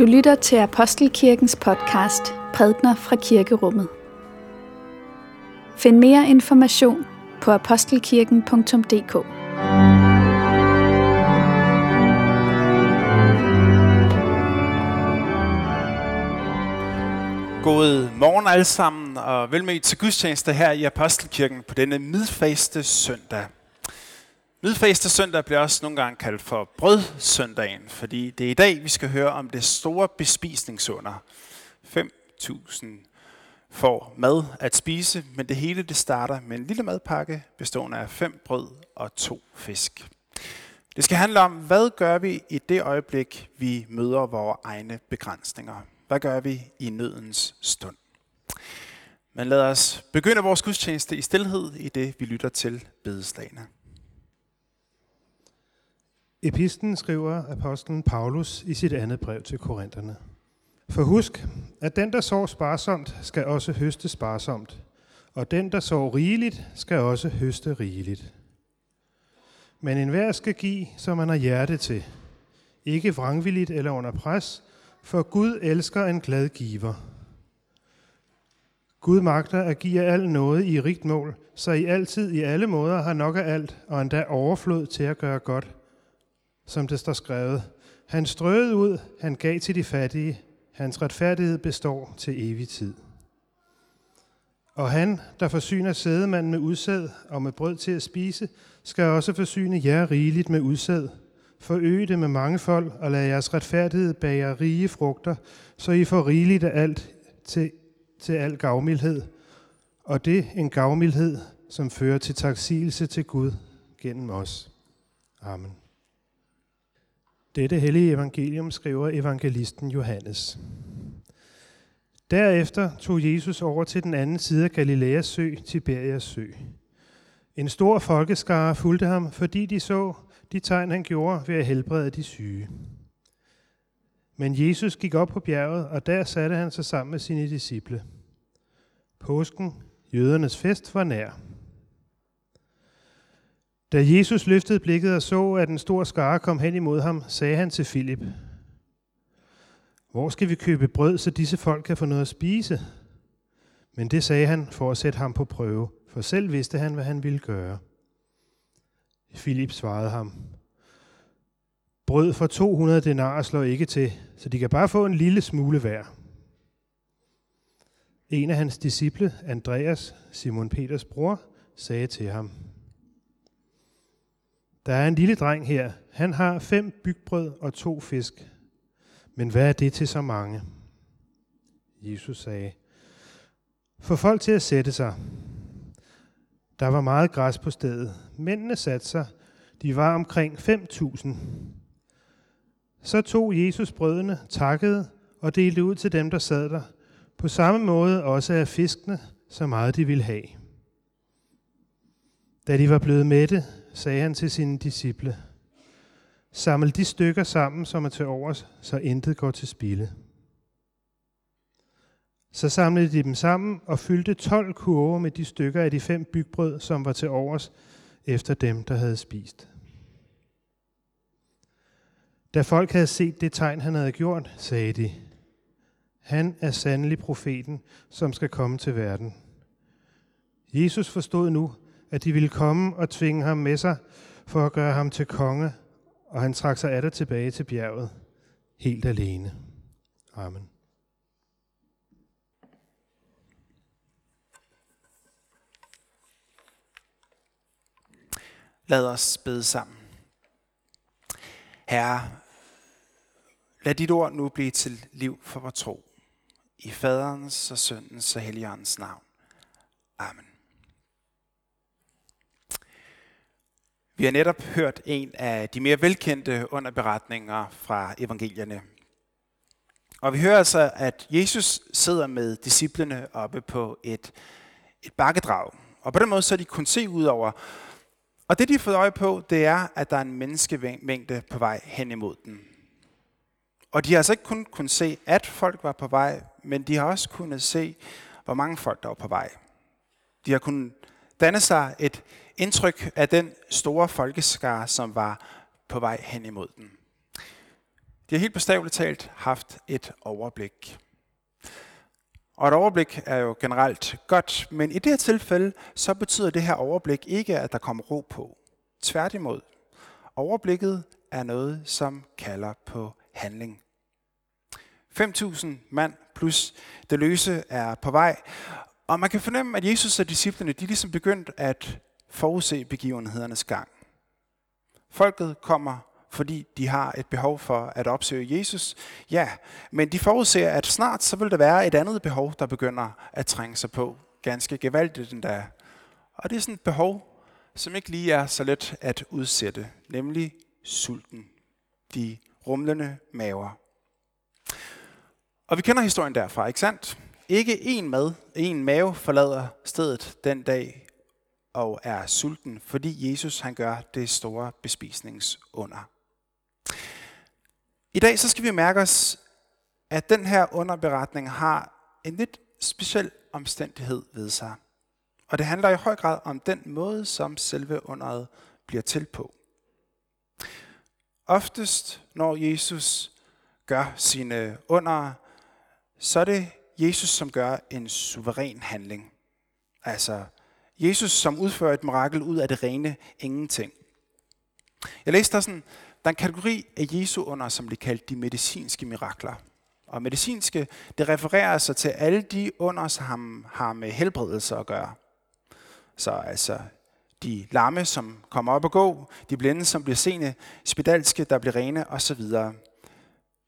Du lytter til Apostelkirkens podcast Prædner fra Kirkerummet. Find mere information på apostelkirken.dk. God morgen alle sammen, og vel til gudstjeneste her i Apostelkirken på denne midfaste søndag. Midfaste søndag bliver også nogle gange kaldt for brødsøndagen, fordi det er i dag, vi skal høre om det store bespisningsunder. 5.000 får mad at spise, men det hele det starter med en lille madpakke bestående af fem brød og to fisk. Det skal handle om, hvad gør vi i det øjeblik, vi møder vores egne begrænsninger? Hvad gør vi i nødens stund? Men lad os begynde vores gudstjeneste i stillhed i det, vi lytter til bedeslagene. Episten skriver apostlen Paulus i sit andet brev til korinterne. For husk, at den, der sår sparsomt, skal også høste sparsomt, og den, der sår rigeligt, skal også høste rigeligt. Men enhver skal give, som man har hjerte til, ikke vrangvilligt eller under pres, for Gud elsker en glad giver. Gud magter at give al noget i rigt mål, så I altid i alle måder har nok af alt, og endda overflod til at gøre godt – som det står skrevet. Han strøede ud, han gav til de fattige, hans retfærdighed består til evig tid. Og han, der forsyner sædemanden med udsæd og med brød til at spise, skal også forsyne jer rigeligt med udsæd. Forøge det med mange folk, og lad jeres retfærdighed bære rige frugter, så I får rigeligt af alt til, til al gavmildhed. Og det en gavmildhed, som fører til taksigelse til Gud gennem os. Amen. Dette hellige evangelium skriver evangelisten Johannes. Derefter tog Jesus over til den anden side af Galileas sø, Tiberias sø. En stor folkeskare fulgte ham, fordi de så de tegn, han gjorde ved at helbrede de syge. Men Jesus gik op på bjerget, og der satte han sig sammen med sine disciple. Påsken, jødernes fest, var nær. Da Jesus løftede blikket og så, at en stor skare kom hen imod ham, sagde han til Filip, Hvor skal vi købe brød, så disse folk kan få noget at spise? Men det sagde han for at sætte ham på prøve, for selv vidste han, hvad han ville gøre. Filip svarede ham, Brød for 200 denarer slår ikke til, så de kan bare få en lille smule hver. En af hans disciple, Andreas, Simon Peters bror, sagde til ham, der er en lille dreng her. Han har fem bygbrød og to fisk. Men hvad er det til så mange? Jesus sagde, få folk til at sætte sig. Der var meget græs på stedet. Mændene satte sig. De var omkring 5.000. Så tog Jesus brødene, takkede og delte ud til dem, der sad der. På samme måde også af fiskene, så meget de ville have. Da de var blevet mætte, sagde han til sine disciple, Saml de stykker sammen, som er til overs, så intet går til spilde. Så samlede de dem sammen og fyldte 12 kurve med de stykker af de fem bygbrød, som var til overs, efter dem, der havde spist. Da folk havde set det tegn, han havde gjort, sagde de, han er sandelig profeten, som skal komme til verden. Jesus forstod nu, at de ville komme og tvinge ham med sig for at gøre ham til konge, og han trak sig atter tilbage til bjerget, helt alene. Amen. Lad os bede sammen. Herre, lad dit ord nu blive til liv for vores tro. I faderens og søndens og helligåndens navn. Amen. Vi har netop hørt en af de mere velkendte underberetninger fra evangelierne. Og vi hører altså, at Jesus sidder med disciplene oppe på et, et bakkedrag. Og på den måde så de kun se ud over. Og det de har fået øje på, det er, at der er en menneskemængde på vej hen imod den. Og de har altså ikke kun kunnet se, at folk var på vej, men de har også kunnet se, hvor mange folk der var på vej. De har kunnet danne sig et indtryk af den store folkeskare, som var på vej hen imod den. De har helt bestemt talt haft et overblik. Og et overblik er jo generelt godt, men i det her tilfælde, så betyder det her overblik ikke, at der kommer ro på. Tværtimod. Overblikket er noget, som kalder på handling. 5.000 mand plus det løse er på vej, og man kan fornemme, at Jesus og disciplene, de er ligesom begyndt at forudse begivenhedernes gang. Folket kommer, fordi de har et behov for at opsøge Jesus. Ja, men de forudser, at snart så vil der være et andet behov, der begynder at trænge sig på. Ganske gevaldigt endda. Og det er sådan et behov, som ikke lige er så let at udsætte, nemlig sulten. De rumlende maver. Og vi kender historien derfra, ikke sandt? Ikke en mad, en mave forlader stedet den dag og er sulten, fordi Jesus han gør det store bespisningsunder. I dag så skal vi mærke os, at den her underberetning har en lidt speciel omstændighed ved sig. Og det handler i høj grad om den måde, som selve underet bliver til på. Oftest, når Jesus gør sine under, så er det Jesus, som gør en suveræn handling. Altså Jesus, som udfører et mirakel ud af det rene ingenting. Jeg læste der sådan, der er en kategori af Jesu under, som bliver kaldt de medicinske mirakler. Og medicinske, det refererer sig til alle de under, som har med helbredelse at gøre. Så altså de lamme, som kommer op og gå, de blinde, som bliver seende, spedalske, der bliver rene osv.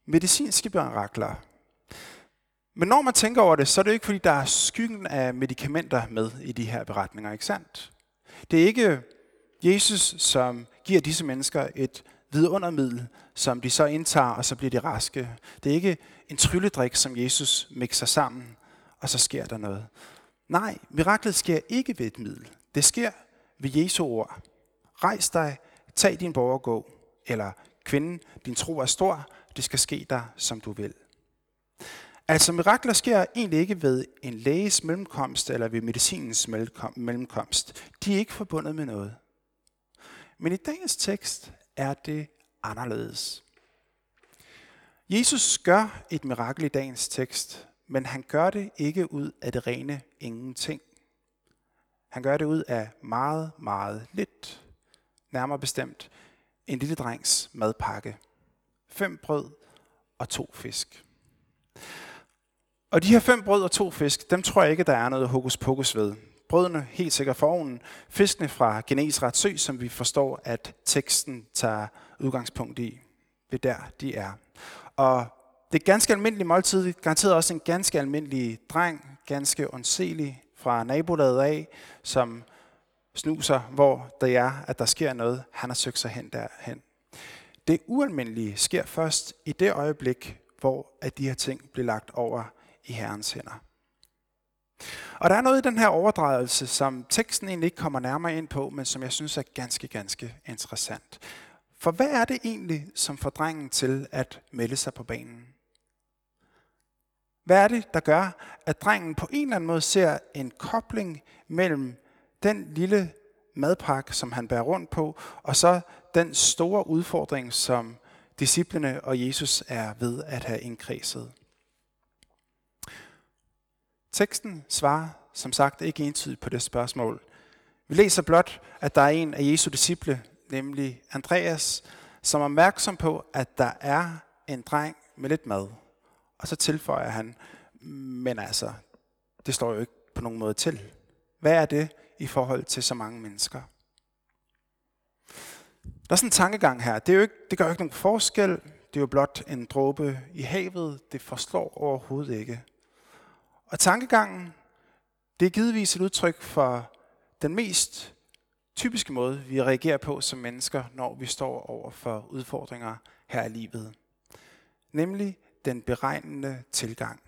Medicinske mirakler, men når man tænker over det, så er det ikke fordi, der er skyggen af medicamenter med i de her beretninger, ikke sandt? Det er ikke Jesus, som giver disse mennesker et vidundermiddel, som de så indtager, og så bliver de raske. Det er ikke en trylledrik, som Jesus mixer sammen, og så sker der noget. Nej, miraklet sker ikke ved et middel. Det sker ved Jesu ord. Rejs dig, tag din borger gå. Eller kvinden, din tro er stor, det skal ske dig, som du vil. Altså mirakler sker egentlig ikke ved en læges mellemkomst eller ved medicinens mellemkomst. De er ikke forbundet med noget. Men i dagens tekst er det anderledes. Jesus gør et mirakel i dagens tekst, men han gør det ikke ud af det rene ingenting. Han gør det ud af meget, meget lidt. Nærmere bestemt en lille drengs madpakke. Fem brød og to fisk. Og de her fem brød og to fisk, dem tror jeg ikke, der er noget hokus pokus ved. Brødene helt sikkert for ovnen. Fiskene fra Genesrets sø, som vi forstår, at teksten tager udgangspunkt i. Det der, de er. Og det er ganske almindelige måltid, garanteret også en ganske almindelig dreng, ganske ondselig fra nabolaget af, som snuser, hvor der er, at der sker noget. Han har søgt sig hen derhen. Det ualmindelige sker først i det øjeblik, hvor at de her ting bliver lagt over i Herrens hænder. Og der er noget i den her overdragelse, som teksten egentlig ikke kommer nærmere ind på, men som jeg synes er ganske, ganske interessant. For hvad er det egentlig, som får drengen til at melde sig på banen? Hvad er det, der gør, at drengen på en eller anden måde ser en kobling mellem den lille madpakke, som han bærer rundt på, og så den store udfordring, som disciplene og Jesus er ved at have indkredset? Teksten svarer som sagt ikke entydigt på det spørgsmål. Vi læser blot, at der er en af Jesu disciple, nemlig Andreas, som er opmærksom på, at der er en dreng med lidt mad. Og så tilføjer han, men altså, det står jo ikke på nogen måde til. Hvad er det i forhold til så mange mennesker? Der er sådan en tankegang her. Det, er jo ikke, det gør jo ikke nogen forskel. Det er jo blot en dråbe i havet. Det forslår overhovedet ikke. Og tankegangen, det er givetvis et udtryk for den mest typiske måde, vi reagerer på som mennesker, når vi står over for udfordringer her i livet. Nemlig den beregnende tilgang.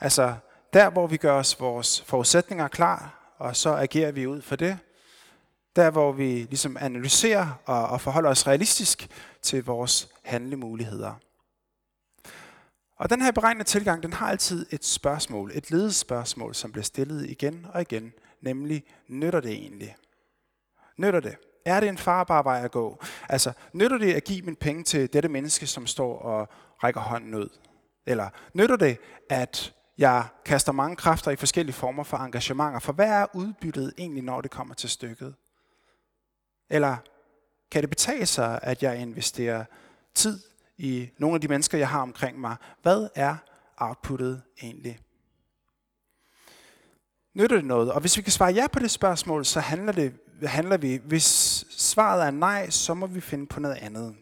Altså der, hvor vi gør os vores forudsætninger klar, og så agerer vi ud for det. Der, hvor vi ligesom analyserer og, og forholder os realistisk til vores handlemuligheder. Og den her beregnende tilgang, den har altid et spørgsmål, et ledespørgsmål, som bliver stillet igen og igen, nemlig, nytter det egentlig? Nytter det? Er det en farbar vej at gå? Altså, nytter det at give mine penge til dette menneske, som står og rækker hånden ud? Eller nytter det, at jeg kaster mange kræfter i forskellige former for engagementer? For hvad er udbyttet egentlig, når det kommer til stykket? Eller kan det betale sig, at jeg investerer tid i nogle af de mennesker, jeg har omkring mig? Hvad er outputtet egentlig? Nytter det noget? Og hvis vi kan svare ja på det spørgsmål, så handler, det, handler vi. Hvis svaret er nej, så må vi finde på noget andet.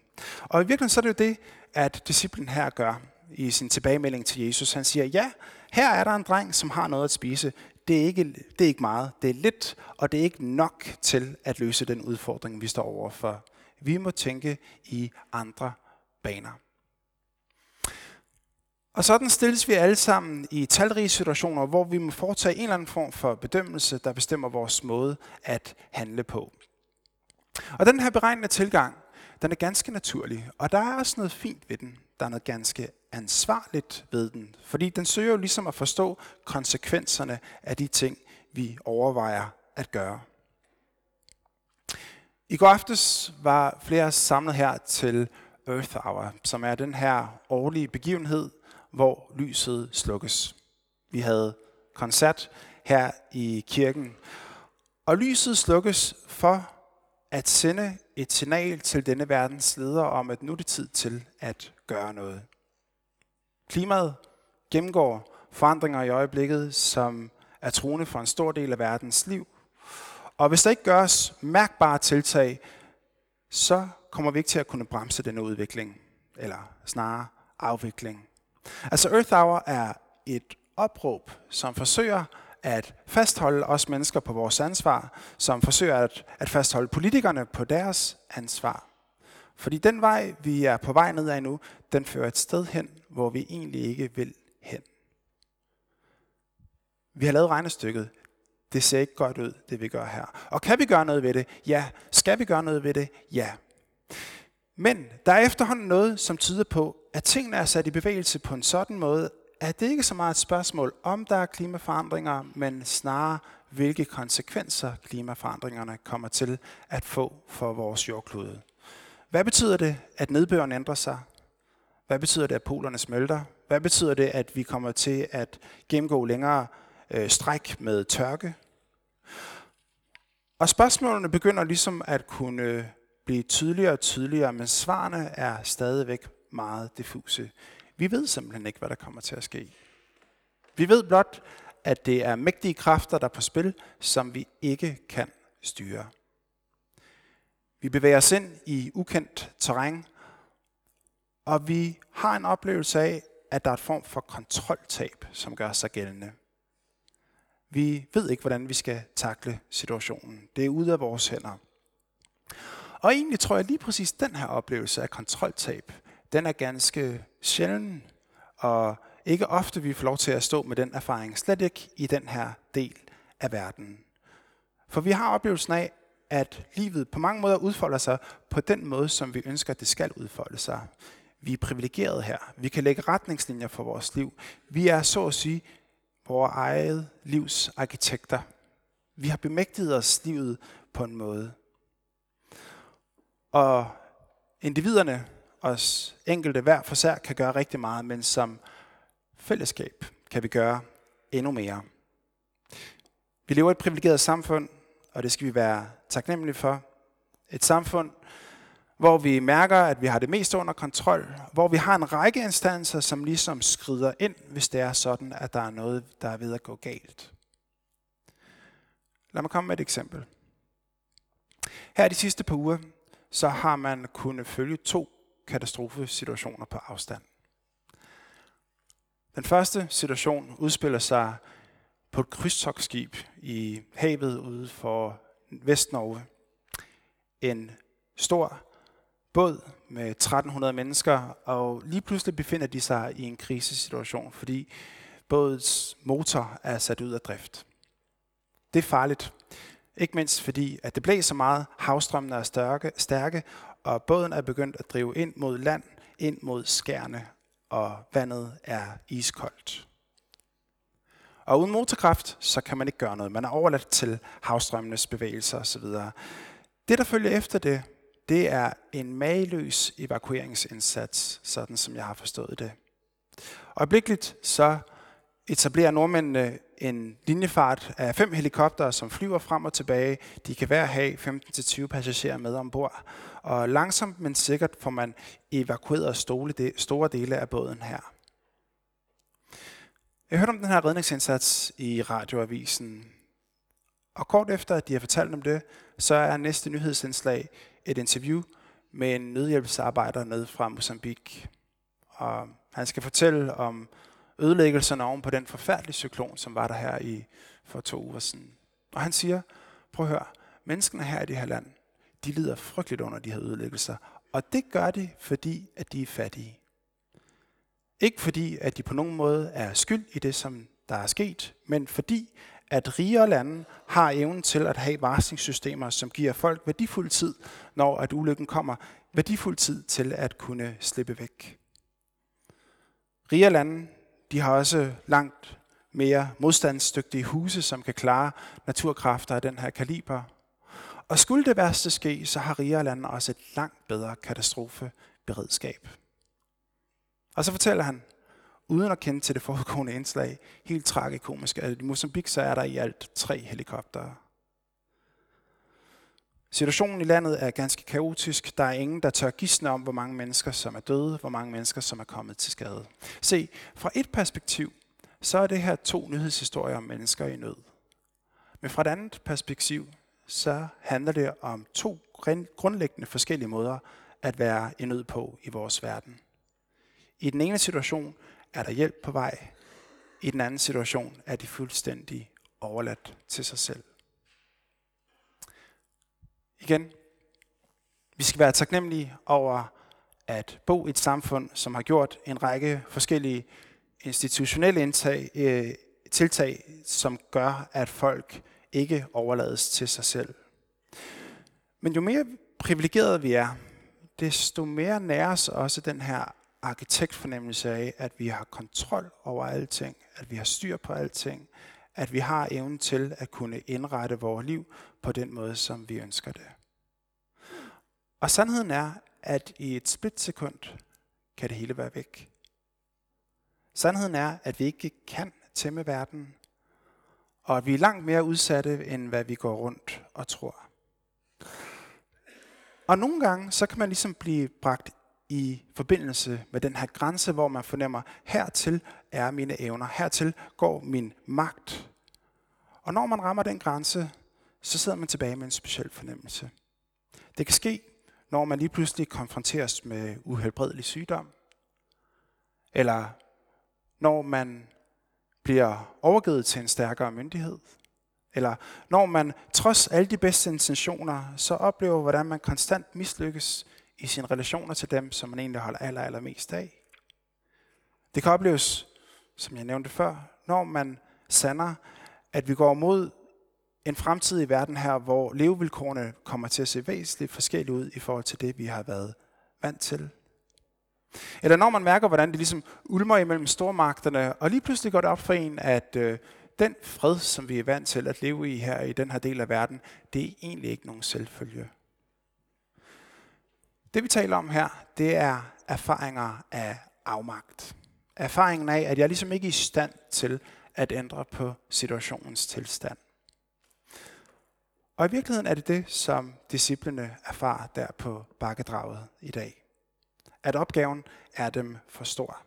Og i virkeligheden så er det jo det, at disciplen her gør i sin tilbagemelding til Jesus. Han siger, ja, her er der en dreng, som har noget at spise. Det er, ikke, det er ikke meget, det er lidt, og det er ikke nok til at løse den udfordring, vi står overfor. Vi må tænke i andre baner. Og sådan stilles vi alle sammen i talrige situationer, hvor vi må foretage en eller anden form for bedømmelse, der bestemmer vores måde at handle på. Og den her beregnende tilgang, den er ganske naturlig, og der er også noget fint ved den. Der er noget ganske ansvarligt ved den, fordi den søger jo ligesom at forstå konsekvenserne af de ting, vi overvejer at gøre. I går aftes var flere samlet her til Earth Hour, som er den her årlige begivenhed, hvor lyset slukkes. Vi havde koncert her i kirken, og lyset slukkes for at sende et signal til denne verdens ledere om, at nu er det tid til at gøre noget. Klimaet gennemgår forandringer i øjeblikket, som er truende for en stor del af verdens liv. Og hvis der ikke gøres mærkbare tiltag, så kommer vi ikke til at kunne bremse denne udvikling, eller snarere afvikling. Altså Earth Hour er et opråb, som forsøger at fastholde os mennesker på vores ansvar, som forsøger at, at fastholde politikerne på deres ansvar. Fordi den vej, vi er på vej ned af nu, den fører et sted hen, hvor vi egentlig ikke vil hen. Vi har lavet regnestykket. Det ser ikke godt ud, det vi gør her. Og kan vi gøre noget ved det? Ja. Skal vi gøre noget ved det? Ja. Men der er efterhånden noget, som tyder på, at tingene er sat i bevægelse på en sådan måde, at det ikke er så meget et spørgsmål, om der er klimaforandringer, men snarere, hvilke konsekvenser klimaforandringerne kommer til at få for vores jordklode. Hvad betyder det, at nedbøren ændrer sig? Hvad betyder det, at polerne smelter? Hvad betyder det, at vi kommer til at gennemgå længere øh, stræk med tørke? Og spørgsmålene begynder ligesom at kunne blive tydeligere og tydeligere, men svarene er stadigvæk meget diffuse. Vi ved simpelthen ikke, hvad der kommer til at ske. Vi ved blot, at det er mægtige kræfter, der er på spil, som vi ikke kan styre. Vi bevæger os ind i ukendt terræn, og vi har en oplevelse af, at der er et form for kontroltab, som gør sig gældende. Vi ved ikke, hvordan vi skal takle situationen. Det er ude af vores hænder. Og egentlig tror jeg lige præcis den her oplevelse af kontroltab, den er ganske sjælden, og ikke ofte vi får lov til at stå med den erfaring, slet ikke i den her del af verden. For vi har oplevelsen af, at livet på mange måder udfolder sig på den måde, som vi ønsker, at det skal udfolde sig. Vi er privilegerede her. Vi kan lægge retningslinjer for vores liv. Vi er så at sige vores eget livs arkitekter. Vi har bemægtiget os livet på en måde. Og individerne, os enkelte hver for sig, kan gøre rigtig meget, men som fællesskab kan vi gøre endnu mere. Vi lever i et privilegeret samfund, og det skal vi være taknemmelige for. Et samfund, hvor vi mærker, at vi har det mest under kontrol, hvor vi har en række instanser, som ligesom skrider ind, hvis det er sådan, at der er noget, der er ved at gå galt. Lad mig komme med et eksempel. Her de sidste par uger, så har man kunnet følge to katastrofesituationer på afstand. Den første situation udspiller sig på et krydstogsskib i havet ude for Vestnorge. En stor båd med 1300 mennesker, og lige pludselig befinder de sig i en krisesituation, fordi bådets motor er sat ud af drift. Det er farligt. Ikke mindst fordi, at det blæser meget, havstrømmene er stærke, stærke, og båden er begyndt at drive ind mod land, ind mod skærne, og vandet er iskoldt. Og uden motorkraft, så kan man ikke gøre noget. Man er overladt til havstrømmenes bevægelser osv. Det, der følger efter det, det er en mageløs evakueringsindsats, sådan som jeg har forstået det. Øjeblikkeligt så etablerer nordmændene øh, en linjefart af fem helikoptere, som flyver frem og tilbage. De kan hver have 15-20 passagerer med ombord. Og langsomt, men sikkert får man evakueret store dele af båden her. Jeg hørte om den her redningsindsats i radioavisen. Og kort efter, at de har fortalt om det, så er næste nyhedsindslag et interview med en nødhjælpsarbejder nede fra Mozambique. Og han skal fortælle om ødelæggelserne oven på den forfærdelige cyklon, som var der her i for to uger siden. Og han siger, prøv at høre, menneskene her i det her land, de lider frygteligt under de her ødelæggelser. Og det gør de, fordi at de er fattige. Ikke fordi, at de på nogen måde er skyld i det, som der er sket, men fordi, at rigere lande har evnen til at have varslingssystemer, som giver folk værdifuld tid, når at ulykken kommer, værdifuld tid til at kunne slippe væk. Rigere lande, de har også langt mere modstandsdygtige huse, som kan klare naturkræfter af den her kaliber. Og skulle det værste ske, så har rigere lande også et langt bedre katastrofeberedskab. Og så fortæller han, uden at kende til det foregående indslag, helt tragikomisk, at i Mozambique så er der i alt tre helikoptere. Situationen i landet er ganske kaotisk. Der er ingen, der tør gisne om, hvor mange mennesker, som er døde, hvor mange mennesker, som er kommet til skade. Se, fra et perspektiv, så er det her to nyhedshistorier om mennesker i nød. Men fra et andet perspektiv, så handler det om to grundlæggende forskellige måder at være i nød på i vores verden. I den ene situation er der hjælp på vej. I den anden situation er de fuldstændig overladt til sig selv. Igen, vi skal være taknemmelige over at bo i et samfund, som har gjort en række forskellige institutionelle indtag, øh, tiltag, som gør, at folk ikke overlades til sig selv. Men jo mere privilegeret vi er, desto mere næres også den her arkitektfornemmelse af, at vi har kontrol over alting, at vi har styr på alting, at vi har evnen til at kunne indrette vores liv på den måde, som vi ønsker det. Og sandheden er, at i et splitsekund kan det hele være væk. Sandheden er, at vi ikke kan tæmme verden, og at vi er langt mere udsatte, end hvad vi går rundt og tror. Og nogle gange, så kan man ligesom blive bragt i forbindelse med den her grænse, hvor man fornemmer, hertil er mine evner, hertil går min magt. Og når man rammer den grænse, så sidder man tilbage med en speciel fornemmelse. Det kan ske, når man lige pludselig konfronteres med uhelbredelig sygdom, eller når man bliver overgivet til en stærkere myndighed, eller når man trods alle de bedste intentioner, så oplever, hvordan man konstant mislykkes i sine relationer til dem, som man egentlig holder aller, aller mest af. Det kan opleves, som jeg nævnte før, når man sander, at vi går mod en fremtid i verden her, hvor levevilkårene kommer til at se væsentligt forskellige ud i forhold til det, vi har været vant til. Eller når man mærker, hvordan det ligesom ulmer imellem stormagterne, og lige pludselig går det op for en, at øh, den fred, som vi er vant til at leve i her i den her del af verden, det er egentlig ikke nogen selvfølge. Det vi taler om her, det er erfaringer af afmagt. Erfaringen af, at jeg ligesom ikke er i stand til at ændre på situationens tilstand. Og i virkeligheden er det det, som disciplene erfarer der på bakkedraget i dag. At opgaven er dem for stor.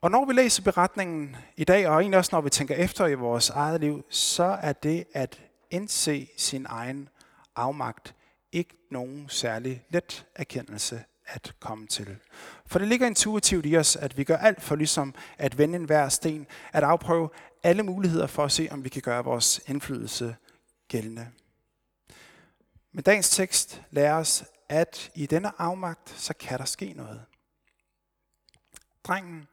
Og når vi læser beretningen i dag, og egentlig også når vi tænker efter i vores eget liv, så er det at indse sin egen afmagt ikke nogen særlig let erkendelse at komme til. For det ligger intuitivt i os, at vi gør alt for ligesom at vende en hver sten, at afprøve alle muligheder for at se, om vi kan gøre vores indflydelse gældende. Men dagens tekst lærer os, at i denne afmagt, så kan der ske noget. Drengen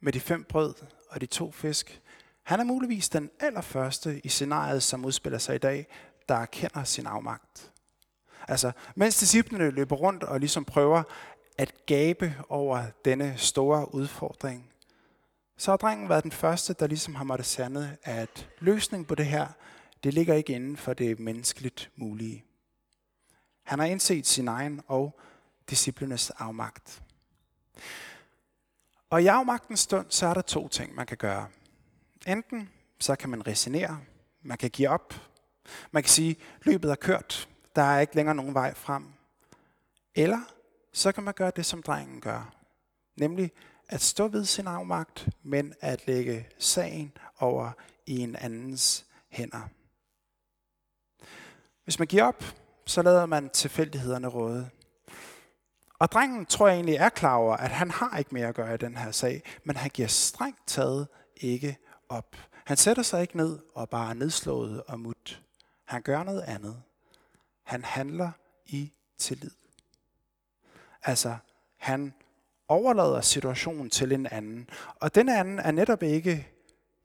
med de fem brød og de to fisk, han er muligvis den allerførste i scenariet, som udspiller sig i dag, der erkender sin afmagt. Altså, mens disciplene løber rundt og ligesom prøver at gabe over denne store udfordring, så har drengen været den første, der ligesom har måttet sande, at løsningen på det her, det ligger ikke inden for det menneskeligt mulige. Han har indset sin egen og disciplenes afmagt. Og i afmagtens stund, så er der to ting, man kan gøre. Enten så kan man resonere, man kan give op, man kan sige, løbet er kørt, der er ikke længere nogen vej frem. Eller så kan man gøre det, som drengen gør. Nemlig at stå ved sin afmagt, men at lægge sagen over i en andens hænder. Hvis man giver op, så lader man tilfældighederne råde. Og drengen tror jeg egentlig er klar over, at han har ikke mere at gøre i den her sag, men han giver strengt taget ikke op. Han sætter sig ikke ned og bare er nedslået og mut. Han gør noget andet. Han handler i tillid. Altså, han overlader situationen til en anden. Og denne anden er netop ikke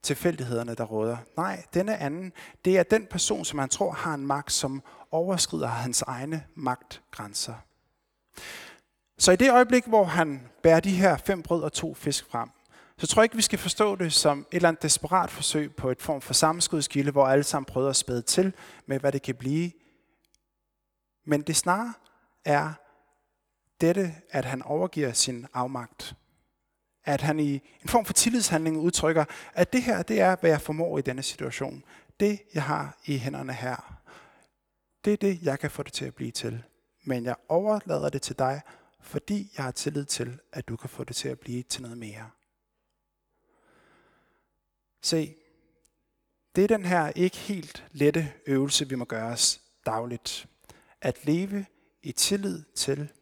tilfældighederne, der råder. Nej, denne anden, det er den person, som han tror har en magt, som overskrider hans egne magtgrænser. Så i det øjeblik, hvor han bærer de her fem brød og to fisk frem, så tror jeg ikke, vi skal forstå det som et eller andet desperat forsøg på et form for sammenskudskilde, hvor alle sammen prøver at spæde til med, hvad det kan blive. Men det snarere er dette, at han overgiver sin afmagt. At han i en form for tillidshandling udtrykker, at det her, det er, hvad jeg formår i denne situation. Det, jeg har i hænderne her, det er det, jeg kan få det til at blive til. Men jeg overlader det til dig, fordi jeg har tillid til, at du kan få det til at blive til noget mere. Se, det er den her ikke helt lette øvelse, vi må gøre os dagligt. At leve i tillid til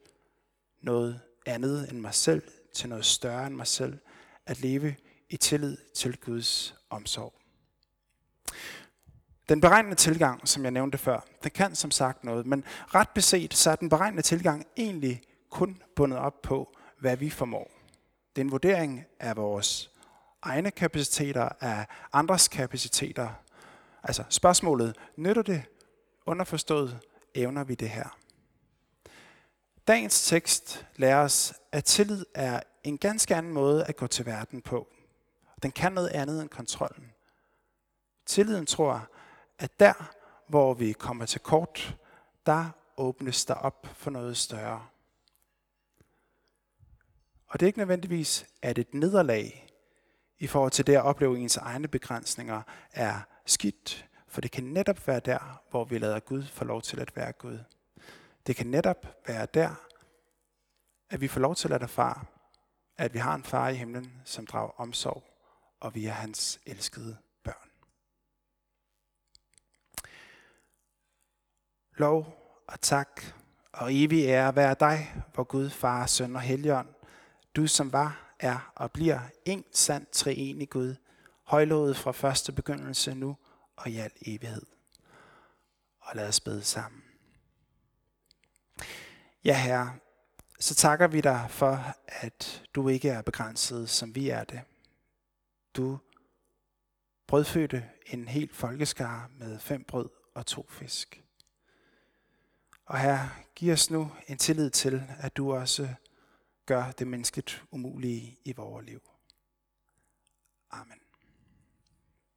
noget andet end mig selv, til noget større end mig selv. At leve i tillid til Guds omsorg. Den beregnende tilgang, som jeg nævnte før, den kan som sagt noget, men ret beset, så er den beregnende tilgang egentlig kun bundet op på, hvad vi formår. Det er en vurdering af vores egne kapaciteter, af andres kapaciteter. Altså spørgsmålet, nytter det underforstået, evner vi det her? Dagens tekst lærer os, at tillid er en ganske anden måde at gå til verden på. Den kan noget andet end kontrollen. Tilliden tror, at der, hvor vi kommer til kort, der åbnes der op for noget større. Og det er ikke nødvendigvis, at et nederlag i forhold til det at opleve ens egne begrænsninger er skidt, for det kan netop være der, hvor vi lader Gud få lov til at være Gud. Det kan netop være der, at vi får lov til at erfare, at vi har en far i himlen, som drager omsorg, og vi er hans elskede børn. Lov og tak og evig ære være dig, hvor Gud, Far, Søn og Helligånd, du som var, er og bliver en sand treenig Gud, højlovet fra første begyndelse nu og i al evighed. Og lad os bede sammen. Ja, Herre, så takker vi dig for, at du ikke er begrænset, som vi er det. Du brødfødte en hel folkeskare med fem brød og to fisk. Og her, giv os nu en tillid til, at du også gør det menneskeligt umulige i vores liv. Amen.